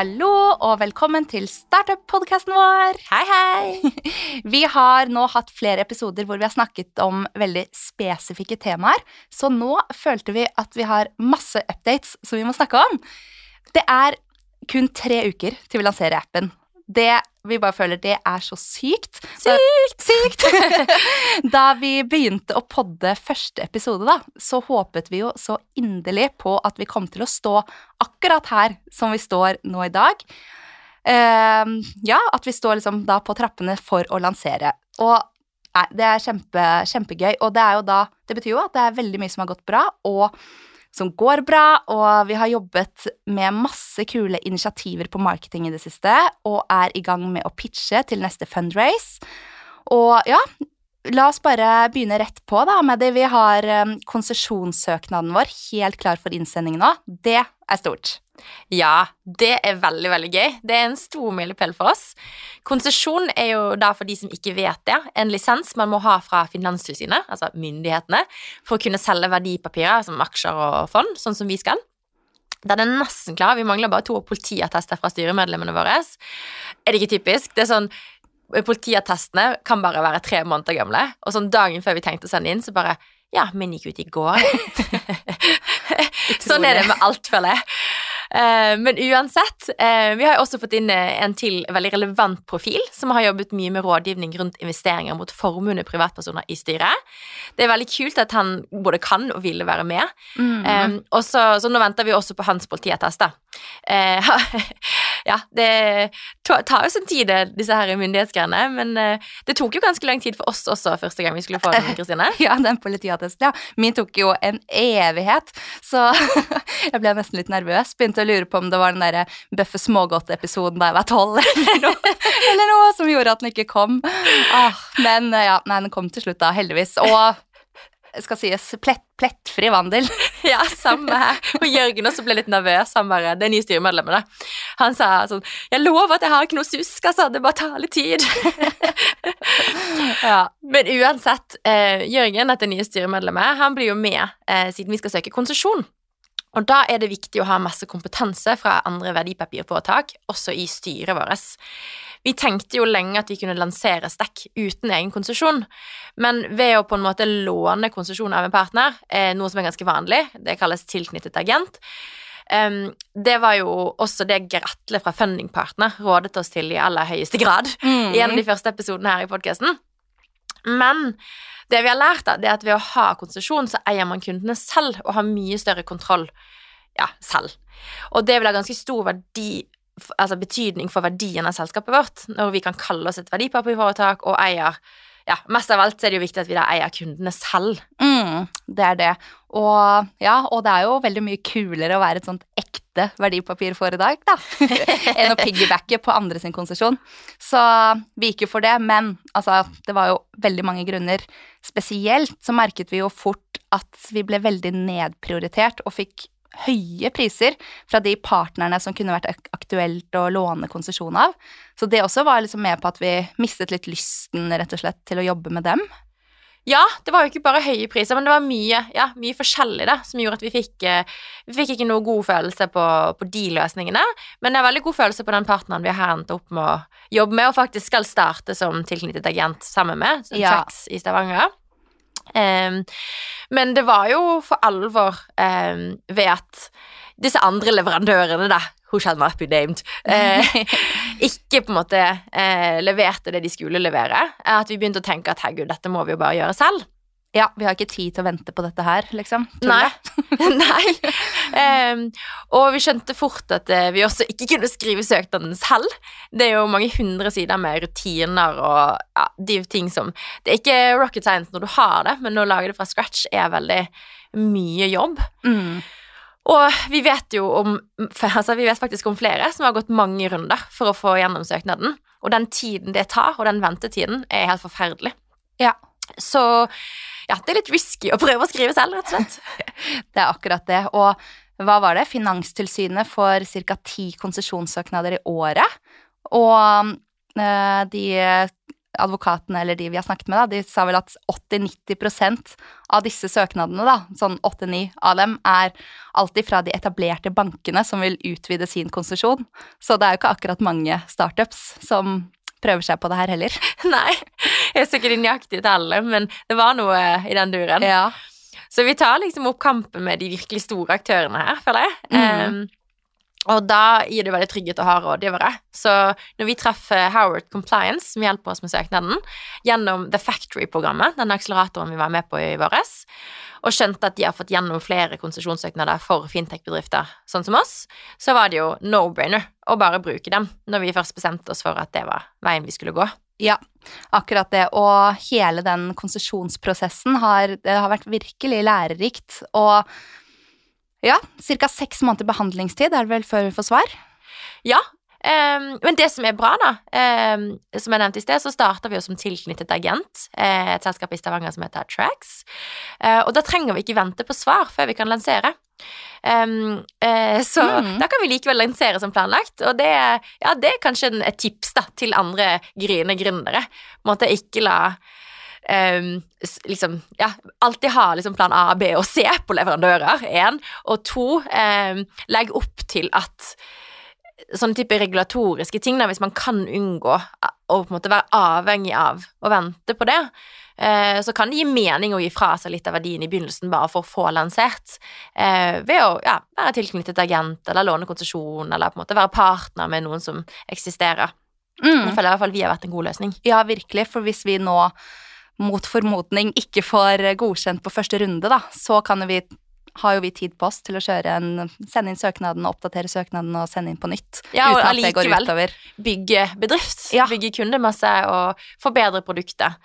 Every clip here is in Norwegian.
Hallo og velkommen til startup-podkasten vår. Hei, hei! Vi har nå hatt flere episoder hvor vi har snakket om veldig spesifikke temaer, så nå følte vi at vi har masse updates som vi må snakke om. Det er kun tre uker til vi lanserer appen. Det vi bare føler det er så sykt. Sykt! Sykt! da vi begynte å podde første episode, da, så håpet vi jo så inderlig på at vi kom til å stå akkurat her som vi står nå i dag. Uh, ja, at vi står liksom da på trappene for å lansere. Og nei, det er kjempe, kjempegøy. Og det er jo da Det betyr jo at det er veldig mye som har gått bra, og som går bra, og vi har jobbet med masse kule initiativer på marketing i det siste, og er i gang med å pitche til neste fundraise. Og ja, la oss bare begynne rett på da med det. Vi har um, konsesjonssøknaden vår helt klar for innsending nå. Det er stort. Ja, det er veldig, veldig gøy. Det er en stor milepæl for oss. Konsesjon er jo da, for de som ikke vet det, en lisens man må ha fra Finanstilsynet, altså myndighetene, for å kunne selge verdipapirer som aksjer og fond, sånn som vi skal. Den er nesten klar. Vi mangler bare to politiattester fra styremedlemmene våre. Er det ikke typisk? Det er sånn Politiattestene kan bare være tre måneder gamle, og sånn dagen før vi tenkte å sende inn, så bare Ja, min gikk ut i går. sånn er det med alt, føler jeg. Uh, men uansett, uh, vi har jo også fått inn uh, en til veldig relevant profil som har jobbet mye med rådgivning rundt investeringer mot formuende privatpersoner i styret. Det er veldig kult at han både kan og ville være med. Mm um, også, så nå venter vi også på hans politiattest. da. ja, det tar jo sin tid, disse her myndighetsgreiene, men det tok jo ganske lang tid for oss også første gang vi skulle få den, Kristine. Ja, den politiattesten, ja. Min tok jo en evighet, så jeg ble nesten litt nervøs. Begynte å lure på om det var den derre Bøffe smågodt-episoden da jeg var tolv, eller, eller, noe som gjorde at den ikke kom. Ah, men ja, nei, den kom til slutt, da, heldigvis. Og skal sies plett, plettfri vandel. ja, samme her. Og Jørgen også ble litt nervøs. Han bare, det nye styremedlemmet, da. Han sa sånn Jeg lover at jeg har ikke noe susk, altså. Det bare tar litt tid. ja. Men uansett, eh, Jørgen, dette nye styremedlemmet, han blir jo med eh, siden vi skal søke konsesjon. Og da er det viktig å ha masse kompetanse fra andre verdipapirforetak, også i styret vårt. Vi tenkte jo lenge at vi kunne lansere Stekk uten egen konsesjon, men ved å på en måte låne konsesjon av en partner, eh, noe som er ganske vanlig, det kalles tilknyttet agent, Um, det var jo også det Gratle fra Fundingpartner rådet oss til i aller høyeste grad mm. i en av de første episodene her i podkasten. Men det vi har lært, da, det er at ved å ha konsesjon, så eier man kundene selv og har mye større kontroll ja, selv. Og det vil ha ganske stor verdi, altså betydning for verdien av selskapet vårt, når vi kan kalle oss et verdipapirforetak og eier ja, mest av alt er det jo viktig at vi da eier kundene selv. Mm, det er det. Og ja, og det er jo veldig mye kulere å være et sånt ekte verdipapirforetak, da, enn å piggybacke på andre sin konsesjon. Så vi gikk jo for det, men altså, det var jo veldig mange grunner. Spesielt så merket vi jo fort at vi ble veldig nedprioritert og fikk høye priser fra de partnerne som kunne vært aktuelt å låne konsesjon av. Så det også var liksom med på at vi mistet litt lysten rett og slett til å jobbe med dem. Ja, det var jo ikke bare høye priser, men det var mye, ja, mye forskjellig da, som gjorde at vi fikk, eh, vi fikk ikke noe god følelse på, på, de løsningene. Men det er veldig god følelse på den partneren vi har endt opp med å jobbe med, og faktisk skal starte som tilknyttet agent sammen med, ja. Tracks i Stavanger. Um, men det var jo for alvor um, ved at disse andre leverandørene, da, who shall not be named, uh, ikke på en måte uh, leverte det de skulle levere. At vi begynte å tenke at herregud, dette må vi jo bare gjøre selv. Ja, vi har ikke tid til å vente på dette her, liksom. Nei. Nei. Um, og vi skjønte fort at uh, vi også ikke kunne skrive søknaden selv. Det er jo mange hundre sider med rutiner og ja, de ting som Det er ikke rocket science når du har det, men å lage det fra scratch er veldig mye jobb. Mm. Og vi vet jo om altså vi vet faktisk om flere som har gått mange runder for å få gjennom søknaden. Og den tiden det tar, og den ventetiden, er helt forferdelig. Ja. Så ja, det er litt risky å prøve å skrive selv, rett og slett. det er akkurat det. Og hva var det? Finanstilsynet får ca. ti konsesjonssøknader i året. Og øh, de advokatene eller de vi har snakket med, da, de sa vel at 80-90% av disse søknadene, da, sånn 8-9 av dem, er alltid fra de etablerte bankene som vil utvide sin konsesjon. Så det er jo ikke akkurat mange startups som prøver seg på det her heller. Nei, jeg er sikkert nøyaktig tallene, men det var noe i den duren. Ja. Så vi tar liksom opp kampen med de virkelig store aktørene her, føler jeg. Mhm. Um, og da gir det veldig trygghet å ha rådgivere. Så når vi treffer Howard Compliance, som hjelper oss med søknaden, gjennom The Factory-programmet, den akseleratoren vi var med på i våres, og skjønte at de har fått gjennom flere konsesjonssøknader for fintech-bedrifter sånn som oss, så var det jo no-brainer å bare bruke dem når vi først bestemte oss for at det var veien vi skulle gå. Ja, akkurat det. Og hele den konsesjonsprosessen har, har vært virkelig lærerikt. Og ja, ca. seks måneder behandlingstid er det vel før vi får svar? Ja, Um, men det som er bra, da, um, som jeg nevnte i sted, så starta vi jo som tilknyttet agent, eh, et selskap i Stavanger som heter Tracks. Uh, og da trenger vi ikke vente på svar før vi kan lansere. Um, uh, så Mm. da kan vi likevel lansere som planlagt, og det, ja, det er kanskje et tips da, til andre gryende gründere. Måtte ikke la s- liksom, ja, alltid ha liksom plan A, B og C på leverandører, én. Og to, um, legg opp til at sånne type regulatoriske ting, da, hvis man kan unngå å på en måte være avhengig av å vente på det, eh, så kan det gi mening å gi fra seg litt av verdien i begynnelsen bare for å få lansert, eh, ved å ja, være tilknyttet agent eller låne konsesjon, eller på en måte være partner med noen som eksisterer. Mm. Jeg føler i hvert fall vi har vært en god løsning. Ja, virkelig. For hvis vi nå mot formodning ikke får godkjent på første runde, da, så kan vi har jo vi tid på oss til å en, sende inn søknaden, oppdatere søknaden og sende inn på nytt. Ja, og allikevel bygge bedrift, Ja. bygge kundemasse og forbedre produktet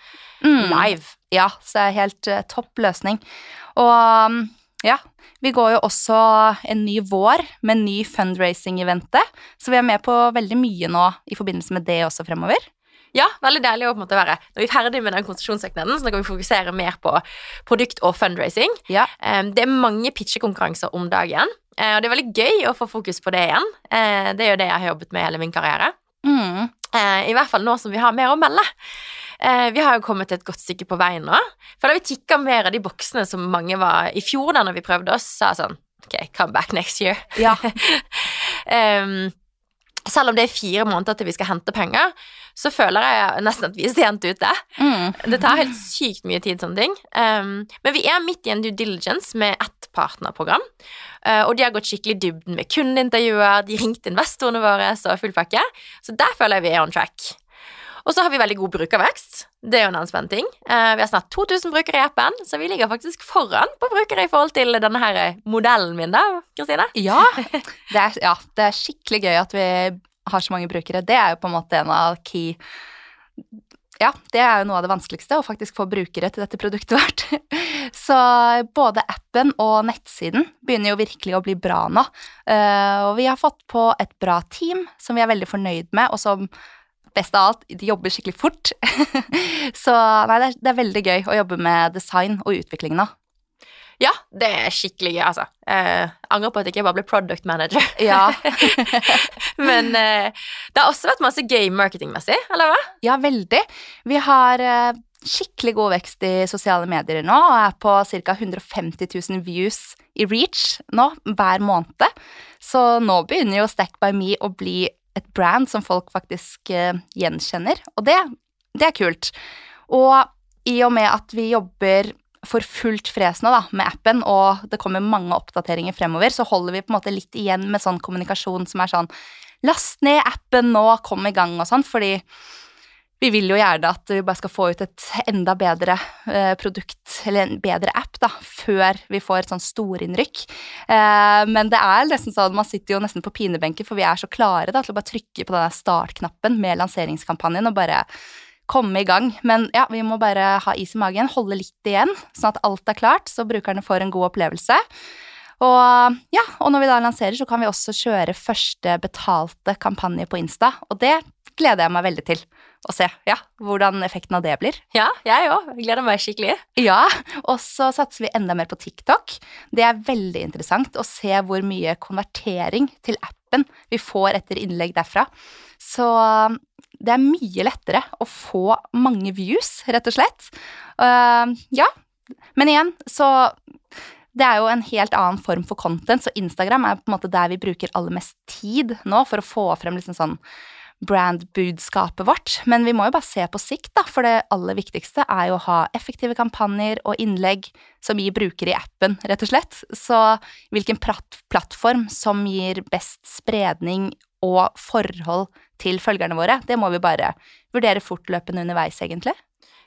Mm. live. Ja, så det er helt uh, topp løsning. Og ja, vi går jo også en ny vår med ny fundraising-eventet, så vi er med på veldig mye nå i forbindelse med det også fremover. Ja, veldig deilig å på en måte være Når vi er ferdig med den konsesjonssøknaden, så nå kan vi fokusere mer på produkt og fundraising. Ja. Um, det er mange pitchekonkurranser om dagen, eh, og det er veldig gøy å få fokus på det igjen. Eh, det er jo det jeg har jobbet med hele min karriere. Mm. Eh, I hvert fall nå som vi har mer å melde. Vi har jo kommet et godt stykke på vei nå. For da vi tikka mer av de boksene som mange var i fjor da når vi prøvde oss, sa sånn Ok, come back next year. Ja. Em, selv om det er fire måneder til vi skal hente penger, så føler jeg nesten at vi er sent ute. Mm. Det tar helt sykt mye tid, sånne ting. Um, men vi er midt i en due diligence med ett partnerprogram. Uh, og de har gått skikkelig i dybden med kundeintervjuer, de ringte investorene våre og full pakke. Så der føler jeg vi er on track. Og så har vi veldig god brukervekst. Det er jo en annen spennende ting. Uh, vi har snart 2000 brukere i appen, så vi ligger faktisk foran på brukere i forhold til denne her modellen min, da, Kristine. Ja. Ja, det er skikkelig gøy at vi har så mange brukere. Det er jo på en måte en av key Ja, det er jo noe av det vanskeligste, å faktisk få brukere til dette produktet vårt. Så både appen og nettsiden begynner jo virkelig å bli bra nå. Eh, Og vi har fått på et bra team som vi er veldig fornøyd med, og som best av alt, de jobber skikkelig fort. Så nei, det er, det er veldig gøy å jobbe med design og utvikling av. Ja, det er skikkelig gøy, altså. Eh, angrer på at jeg ikke bare ble product manager. Ja. Men eh, det har også vært masse gøy marketingmessig, eller hva? Ja, veldig. Vi har eh, skikkelig god vekst i sosiale medier nå, og er på ca. 150 000 views i reach nå hver måned. Så nå begynner jo Stack by Me å bli et brand som folk faktisk eh, gjenkjenner, og det, det er kult. Og i og med at vi jobber for fullt fres nå da, med appen, og det kommer mange oppdateringer fremover, så holder vi på en måte litt igjen med sånn kommunikasjon som er sånn Last ned appen nå, kom i gang og sånn, fordi vi vil jo gjerne at vi bare skal få ut et enda bedre eh, produkt, eller en bedre app, da, før vi får et sånn storinnrykk. Eh, men det er nesten sånn, man sitter jo nesten på pinebenken, for vi er så klare da, til å bare trykke på denne startknappen med lanseringskampanjen og bare komme i gang. Men ja, vi må bare ha is i magen, holde litt igjen, sånn at alt er klart, så brukerne får en god opplevelse. Og ja, og når vi da lanserer, så kan vi også kjøre første betalte kampanje på Insta, og det gleder jeg meg veldig til å se, ja, hvordan effekten av det blir. Ja, jeg òg. Gleder meg skikkelig. Ja, og så satser vi enda mer på TikTok. Det er veldig interessant å se hvor mye konvertering til appen vi får etter innlegg derfra. Så um, det er mye lettere å få mange views, rett og slett. Uh, ja, men igjen, så det er jo en helt annen form for content, så Instagram er på en måte der vi bruker aller mest tid nå for å få frem liksom sånn brand-budskapet vårt. Men vi må jo bare se på sikt, da, for det aller viktigste er jo å ha effektive kampanjer og innlegg som gir brukere i appen, rett og slett. Så hvilken plattform som gir best spredning og forhold til følgerne våre, det må vi bare vurdere fortløpende underveis, egentlig.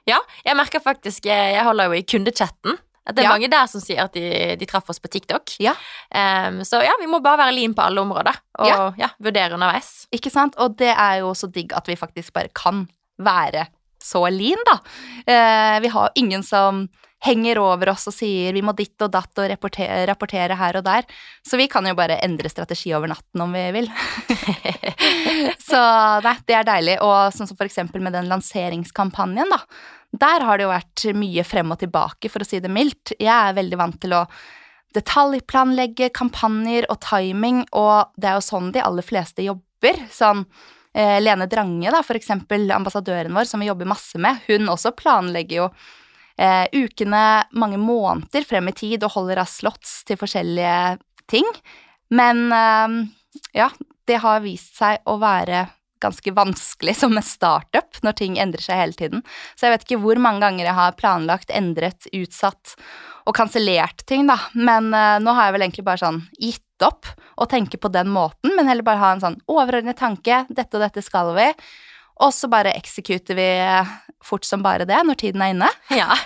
Ja, jeg merker faktisk Jeg holder jo i kundechatten at det er ja. mange der som sier at de, de traff oss på TikTok. Ja. Um, så ja, vi må bare være lean på alle områder, og ja. vurdere underveis. Ikke sant. Og det er jo så digg at vi faktisk bare kan være så lean, da. Uh, vi har ingen som henger over oss og sier vi må ditt og datt og rapportere, rapportere, her og der. Så vi kan jo bare endre strategi over natten om vi vil. så nei, det er deilig. Og sånn som for eksempel med den lanseringskampanjen, da. Der har det jo vært mye frem og tilbake, for å si det mildt. Jeg er veldig vant til å detaljplanlegge kampanjer og timing, og det er jo sånn de aller fleste jobber. Sånn eh, Lene Drange, da, for eksempel, ambassadøren vår, som vi jobber masse med, hun også planlegger jo eh, ukene mange måneder frem i tid og holder av slots til forskjellige ting. Men eh, ja, det har vist seg å være ganske vanskelig som en startup når ting endrer seg hele tiden. Så jeg vet ikke hvor mange ganger jeg har planlagt, endret, utsatt og kansellert ting, da. Men eh, nå har jeg vel egentlig bare sånn gitt opp å tenke på den måten, men heller bare ha en sånn overordnet tanke. Dette og dette skal vi. Og så bare executer vi fort som bare det når tiden er inne. Ja.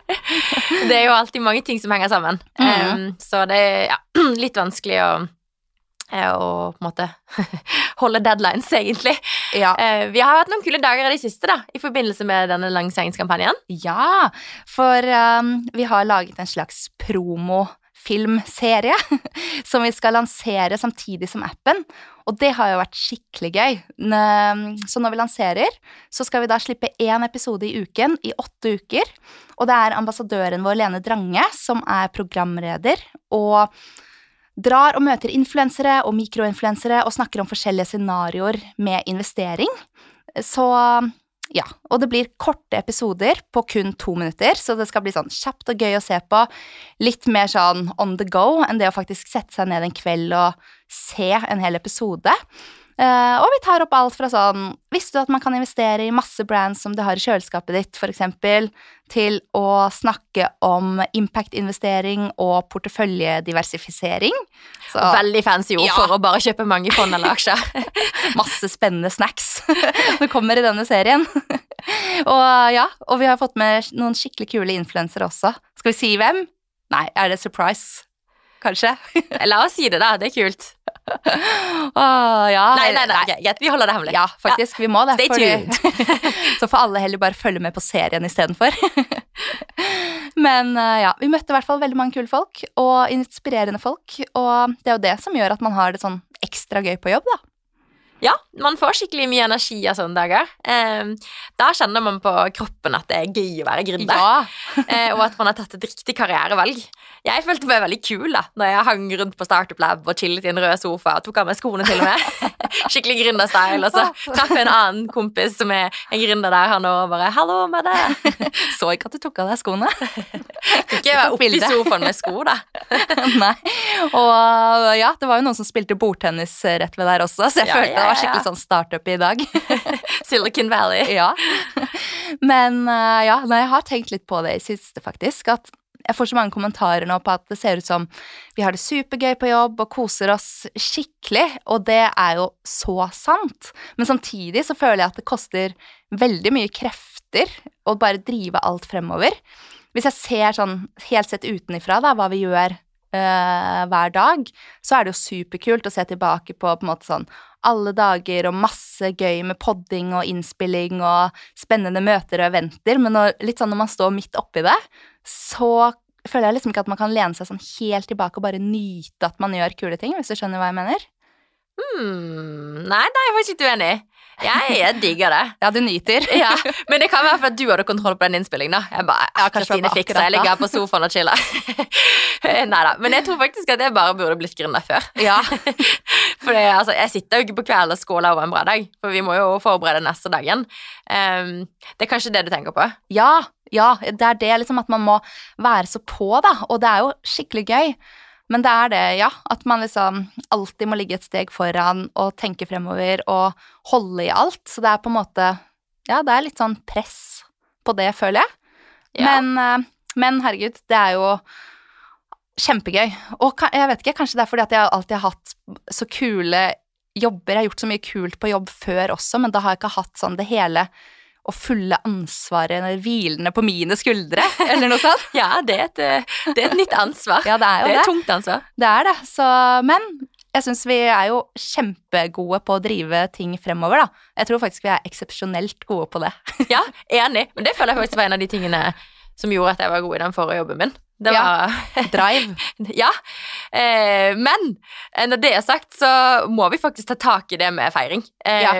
det er jo alltid mange ting som henger sammen. Mm. Um, så det er ja, litt vanskelig å å på en måte holde deadlines, egentlig. Ja. Uh, vi har hatt noen kule dager i det siste da, i forbindelse med denne lanseringskampanjen. Ja, for um, vi har laget en slags promofilmserie som vi skal lansere samtidig som appen. Og det har jo vært skikkelig gøy. Så når vi lanserer, så skal vi da slippe én episode i uken i åtte uker. Og det er ambassadøren vår Lene Drange som er programleder. og drar og møter influensere og mikroinfluensere og snakker om forskjellige scenarioer med investering. Så ja, og det blir korte episoder på kun to minutter, så det skal bli sånn kjapt og gøy å se på. Litt mer sånn on the go enn det å faktisk sette seg ned en kveld og se en hel episode. Uh, og vi tar opp alt fra sånn Visste du at man kan investere i masse brands som du har i kjøleskapet ditt, f.eks., til å snakke om impact-investering og porteføljediversifisering. Så, Veldig fancy ord ja. for å bare kjøpe mange fond eller aksjer. masse spennende snacks som kommer i denne serien. og ja, og vi har fått med noen skikkelig kule influensere også. Skal vi si hvem? Nei, er det surprise? Kanskje? La oss si det, da. Det er kult. Åh, ja. Nei, nei, nei, Okay, Vi holder det hemmelig. Ja, faktisk. Ja. Vi må det. Stay tuned. så får alle heller bare følge med på serien istedenfor. Men uh, ja, vi møtte i hvert fall veldig mange kule folk, og inspirerende folk. Og det er jo det som gjør at man har det sånn ekstra gøy på jobb, da. Ja, man får skikkelig mye energi av sånne dager. Eh, da kjenner man på kroppen at det er gøy å være gründer, ja. eh, og at man har tatt et riktig karrierevalg. Jeg følte meg veldig kul da når jeg hang rundt på Startup Lab og chillet i en rød sofa og tok av meg skoene til og med. skikkelig gründerstyle. Og så traff jeg en annen kompis som er en gründer der, han og bare 'hallo med det'. Så ikke at du tok av deg skoene. Fikk jeg være oppi sofaen med sko, da. Nei. Og ja, det var jo noen som spilte bordtennis rett ved der også, så jeg ja, følte ja, ja var skikkelig sånn startup i dag. Silicon Valley. Ja. Men uh, ja, jeg har tenkt litt på det i siste, faktisk. At jeg får så mange kommentarer nå på at det ser ut som vi har det supergøy på jobb og koser oss skikkelig, og det er jo så sant. Men samtidig så føler jeg at det koster veldig mye krefter å bare drive alt fremover. Hvis jeg ser sånn helt sett utenifra da, hva vi gjør uh, hver dag, så er det jo superkult å se tilbake på på en måte sånn alle dager og masse gøy med podding og innspilling og spennende møter og eventer, men når, litt sånn når man står midt oppi det, så føler jeg liksom ikke at man kan lene seg sånn helt tilbake og bare nyte at man gjør kule ting, hvis du skjønner hva jeg mener? Hmm, nei, da er jeg faktisk ikke uenig. Jeg, jeg digger det. Ja, du nyter. Ja, Men det kan være for at du hadde kontroll på den innspillingen. da Jeg bare, ja, Kristine fikser, jeg ligger her på sofaen og chiller. Nei da. Men jeg tror faktisk at jeg bare burde blitt gründer før. Ja. For det, altså, jeg sitter jo ikke på kvelden og skåler over en bra dag, for vi må jo forberede neste dagen. Um, det er kanskje det du tenker på? Ja, ja, det er det liksom at man må være så på, da. Og det er jo skikkelig gøy. Men det er det, ja. At man liksom alltid må ligge et steg foran og tenke fremover og holde i alt. Så det er på en måte Ja, det er litt sånn press på det, føler jeg. Ja. Men, eh, men herregud, det er jo kjempegøy. Og jeg vet ikke, kanskje det er fordi at jeg alltid har hatt så kule jobber. Jeg har gjort så mye kult på jobb før også, men da har jeg ikke hatt sånn det hele og fulle ansvaret hvilende på mine skuldre, eller noe sånt. Ja, det er et, eh, det er et nytt ansvar. Ja, det er jo det er det. et tungt ansvar. Det er det. Så, men jeg syns vi er jo kjempegode på å drive ting fremover, da. Jeg tror faktisk vi er eksepsjonelt gode på det. Ja, enig. Men det føler jeg faktisk var en av de tingene som gjorde at jeg var god i den forrige jobben min. Det var Drive. Ja. Eh, men eh, når det er sagt, så må vi faktisk ta tak i det med feiring. Eh, Ja.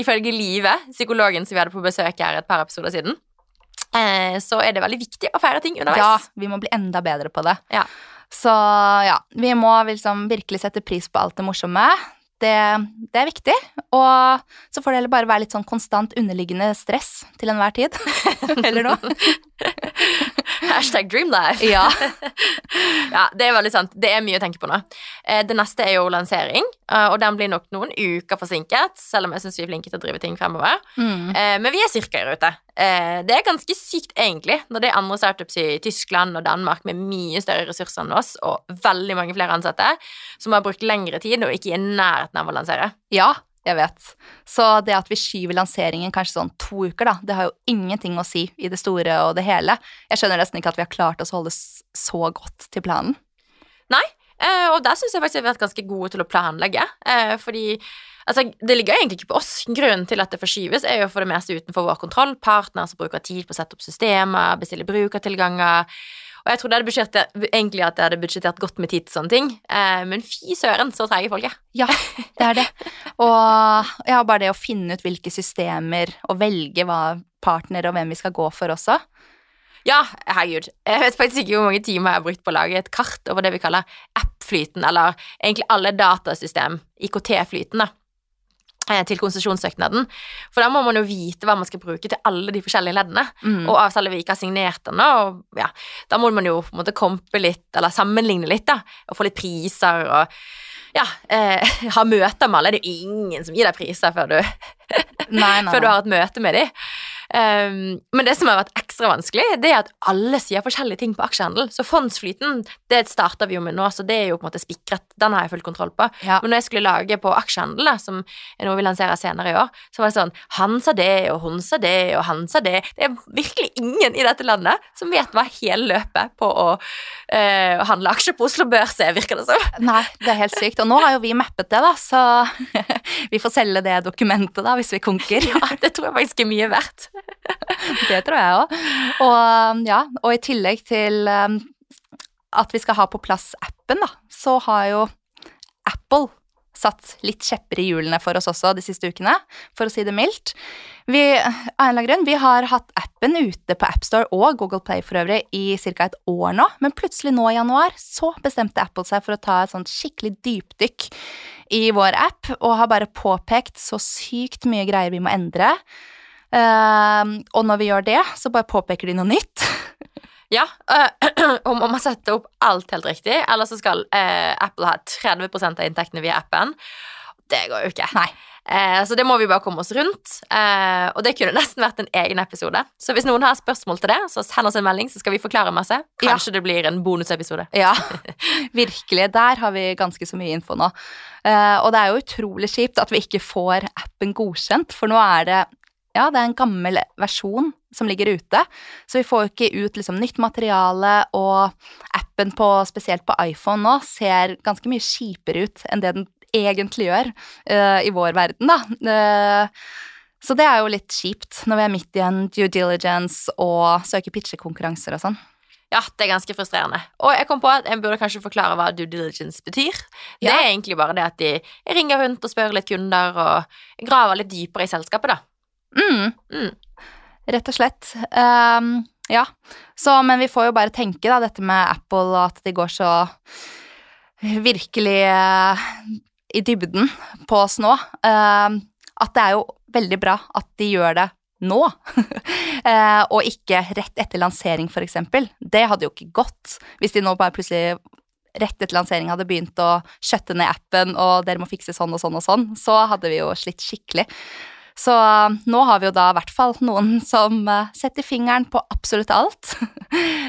Ifølge Livet, psykologen som vi hadde på besøk her et par episoder siden, eh, så er det veldig viktig å feire ting underveis. Ja, vi må bli enda bedre på det. Ja. Så ja, vi må liksom virkelig sette pris på alt det morsomme. Det, det er viktig. Og så får det heller bare være litt sånn konstant underliggende stress til enhver tid. Eller noe. Hashtag dreamlife. Ja. Ja, det er veldig sant. Det er mye å tenke på nå. Eh, det neste er jo lansering, eh, og den blir nok noen uker forsinket, selv om jeg syns vi er flinke til å drive ting fremover. Mm. Eh, men vi er cirka i rute. Det er ganske sykt, egentlig, når det er andre startups i Tyskland og Danmark med mye større ressurser enn oss, og veldig mange flere ansatte, som har brukt lengre tid og ikke er i nærheten av å lansere. ja, jeg vet. Så det at vi skyver lanseringen kanskje sånn to uker, da, det har jo ingenting å si i det store og det hele. Jeg skjønner nesten ikke at vi har klart oss å holde så godt til planen. Nei, og der syns jeg faktisk vi har vært ganske gode til å planlegge, eh, fordi Altså, Det ligger egentlig ikke på oss. Grunnen til at det forskyves, er jo for det meste utenfor vår kontroll. Partner som bruker tid på å sette opp systemer, bestille brukertilganger. Og jeg trodde jeg egentlig at jeg hadde budsjettert godt med tid til sånne ting, eh, men fy søren, så treige folk er. Ja, det er det. Og ja, bare det å finne ut hvilke systemer og velge hva partner og hvem vi skal gå for også. Ja, herregud. Jeg vet faktisk ikke hvor mange timer jeg har brukt på å lage et kart over det vi kaller app-flyten, eller egentlig alle datasystem, IKT-flyten, da, til konsesjonssøknaden. For da må man jo vite hva man skal bruke til alle de forskjellige leddene. Mm. Og avtaler vi ikke har signert ennå, og ja, da må man jo på en måte kompe litt, eller sammenligne litt, da, og få litt priser og ja, eh, ha møter med alle. Det er jo ingen som gir deg priser før du nei, nei, før du har et møte med dem. Um, men det som har vært ekstra vanskelig, det er at alle sier forskjellige ting på aksjehandel. Så fondsflyten det starter vi jo med nå, så det er jo på en måte spikret. Den har jeg full kontroll på. Ja. Men når jeg skulle lage på aksjehandel, som er noe vi lanserer senere i år, så var det sånn Han sa det, og hun sa det, og han sa det. Det er virkelig ingen i dette landet som vet hva hele løpet på å uh, handle aksjer på Oslo Børs er, virker det som. Nei, det er helt sykt. Og nå har jo vi mappet det, da, så vi får selge det dokumentet da, hvis vi konker. Ja, det tror jeg faktisk er mye verdt. Det tror jeg òg. Og, ja, og i tillegg til um, at vi skal ha på plass appen, da, så har jo Apple satt litt kjepper i hjulene for oss også de siste ukene, for å si det mildt. Vi, grunn, vi har hatt appen ute på AppStore og Google Play for øvrig i ca. et år nå, men plutselig nå i januar så bestemte Apple seg for å ta et sånt skikkelig dypdykk i vår app, og har bare påpekt så sykt mye greier vi må endre. Uh, og når vi gjør det, så bare påpeker de noe nytt. Ja, om om man setter opp alt helt riktig, eller så skal eh, Apple ha 30% av inntektene via appen. Det går jo ikke. Eh, så det må vi bare komme oss rundt. Eh, og det kunne nesten vært en egen episode. Så hvis noen har spørsmål til det, så send oss en melding, så skal vi forklare masse. Kanskje det blir en bonusepisode. Ja, virkelig. Der har vi ganske så mye info nå. Eh, og det er jo utrolig kjipt at vi ikke får appen godkjent, for nå er det ja, det er en gammel versjon som ligger ute, så vi får jo ikke ut liksom nytt materiale, og appen på, spesielt på iPhone nå ser ganske mye kjipere ut enn det den egentlig gjør uh, i vår verden, da. Uh, så det er jo litt kjipt når vi er midt i en due diligence og søker pitchekonkurranser og sånn. Ja, det er ganske frustrerende. Og jeg kom på at jeg burde kanskje forklare hva due diligence betyr. Det er egentlig bare det at de ringer rundt og spør litt kunder og graver litt dypere i selskapet, da. Mm. Mm. Rett og slett. Um, ja. Så, men vi får jo bare tenke, da, dette med Apple og at de går så virkelig uh, i dybden på oss nå. Uh, at det er jo veldig bra at de gjør det nå, uh, og ikke rett etter lansering, eksempel. Det hadde jo ikke gått hvis de nå bare plutselig rett etter lansering hadde begynt å skjøtte ned appen, og dere må fikse sånn og sånn og sånn, så hadde vi jo slitt skikkelig. Så uh, nå har vi jo da i hvert fall noen som uh, setter fingeren på absolutt alt.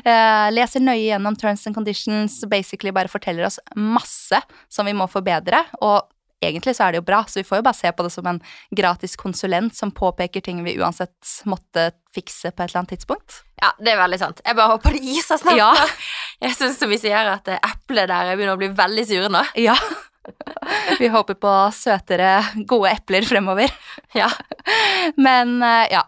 Eh, leser nøye gjennom terms and conditions, basically bare forteller oss masse som vi må forbedre. Og egentlig så er det jo bra, så vi får jo bare se på det som en gratis konsulent som påpeker ting vi uansett måtte fikse på et eller annet tidspunkt. Ja, det er veldig sant. Jeg bare håper det gir seg snart. Ja. Jeg syns som vi sier at eh, eplet der jeg begynner å bli veldig sure nå. Ja. Vi håper på søtere, gode epler fremover. Ja. Men eh, ja.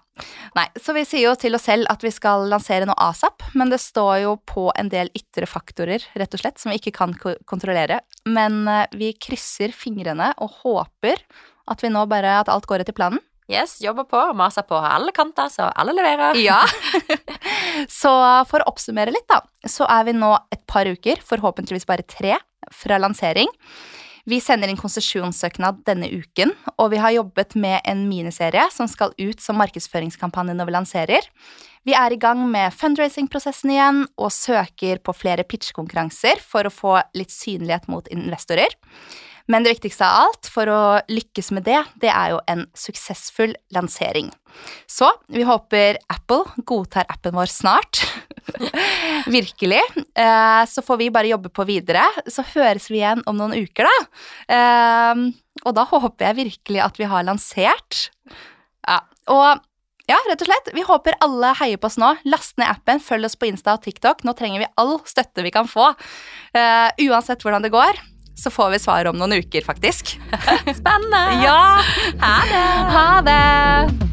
Nei, så vi sier jo til oss selv at vi skal lansere noe asap, men det står jo på en del ytre faktorer, rett og slett, som vi ikke kan kontrollere. Men eh, vi krysser fingrene og håper at vi nå bare At alt går etter planen. Yes, jobber på og maser på alle kanter, så alle leverer. Ja. så for å oppsummere litt, da, så er vi nå et par uker, forhåpentligvis bare tre, fra lansering. Vi sender inn konsesjonssøknad denne uken, og vi har jobbet med en miniserie som skal ut som markedsføringskampanje når vi lanserer. Vi er i gang med fundraising-prosessen igjen og søker på flere pitchkonkurranser for å få litt synlighet mot investorer. Men det viktigste av alt for å lykkes med det, det er jo en suksessfull lansering. Så vi håper Apple godtar appen vår snart. Virkelig. Eh, så får vi bare jobbe på videre. Så høres vi igjen om noen uker, da. Eh, og da håper jeg virkelig at vi har lansert. Ja, og ja, rett og slett. Vi håper alle heier på oss nå. Last ned appen, følg oss på Insta og TikTok. Nå trenger vi all støtte vi kan få. Eh, uansett hvordan det går, så får vi svar om noen uker, faktisk. Spennende! Ja! Ha det! Ha det!